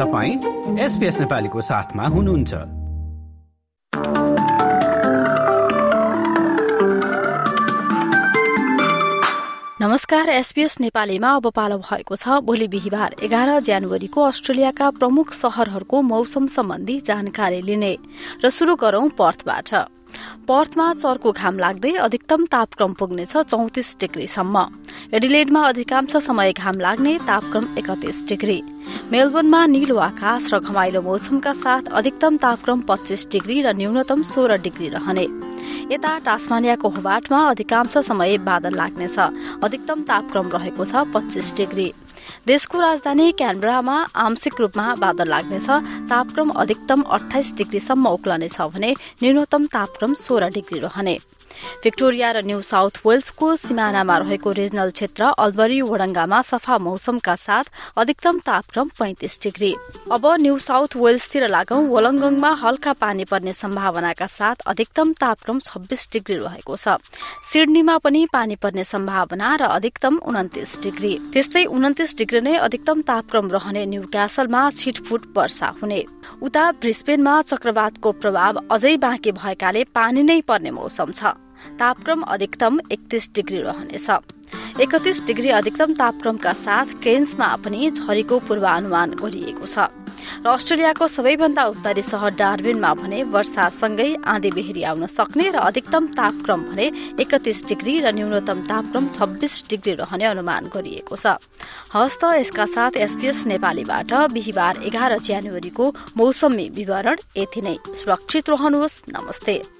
तपाईँ एसपिएस नेपालीको साथमा हुनुहुन्छ। नमस्कार एसपीएस नेपालीमा अब पालो भएको छ भोलि बिहिबार एघार जनवरीको अस्ट्रेलियाका प्रमुख शहरहरूको मौसम सम्बन्धी जानकारी लिने र शुरू गरौं पर्थबाट। पर्थमा चर्को घाम लाग्दै अधिकतम तापक्रम पुग्नेछ चौतिस डिग्रीसम्म। एडिलेडमा अधिकांश समय घाम लाग्ने तापक्रम एकतिस डिग्री। मेलबर्नमा निलो आकाश र घमाइलो मौसमका साथ अधिकतम तापक्रम पच्चीस डिग्री र न्यूनतम सोह्र डिग्री रहने। यता टास्मानियाको होबाटमा अधिकांश समय बादल लाग्नेछ। अधिकतम तापक्रम रहेको छ पच्चीस डिग्री। देशको राजधानी क्यानबरामा आंशिक रूपमा बादल लाग्नेछ। तापक्रम अधिकतम अठाइस डिग्रीसम्म उक्लनेछ भने न्यूनतम तापक्रम सोह्र डिग्री रहने। भिक्टोरिया र न्यू साउथ वेल्सको सिमानामा रहेको रिजनल क्षेत्र अल्बरी वडङ्गामा सफा मौसमका साथ अधिकतम तापक्रम पैंतिस डिग्री। अब न्यू साउथ वेल्सतिर लागौं वलङ्गङमा हल्का पानी पर्ने सम्भावनाका साथ अधिकतम तापक्रम छब्बीस डिग्री रहेको छ। सिडनीमा पनि पानी पर्ने सम्भावना र अधिकतम उन्तिस डिग्री। त्यस्तै उन्तिस डिग्री नै अधिकतम तापक्रम रहने न्यू क्यासलमा छिटफुट वर्षा हुने। उता ब्रिस्बेनमा चक्रवातको प्रभाव अझै बाँकी भएकाले पानी नै पर्ने मौसम छ। तापक्रम अधिकतम एकतिस डिग्री रहनेछ। एकतिस डिग्री अधिकतम तापक्रमका साथ क्रेन्समा पनि झरीको पूर्वानुमान गरिएको छ। र अस्ट्रेलियाको सबैभन्दा उत्तरी सहर डार्बिनमा भने वर्षासँगै आँधी बेहेरी आउन सक्ने र अधिकतम तापक्रम भने एकतिस डिग्री र न्यूनतम तापक्रम छब्बीस डिग्री रहने अनुमान गरिएको छ। हस्त यसका साथ एसपीएस नेपालीबाट बिहिबार एघार जनवरीको मौसमी विवरण यति नै। सुरक्षित रहनुहोस्। नमस्ते।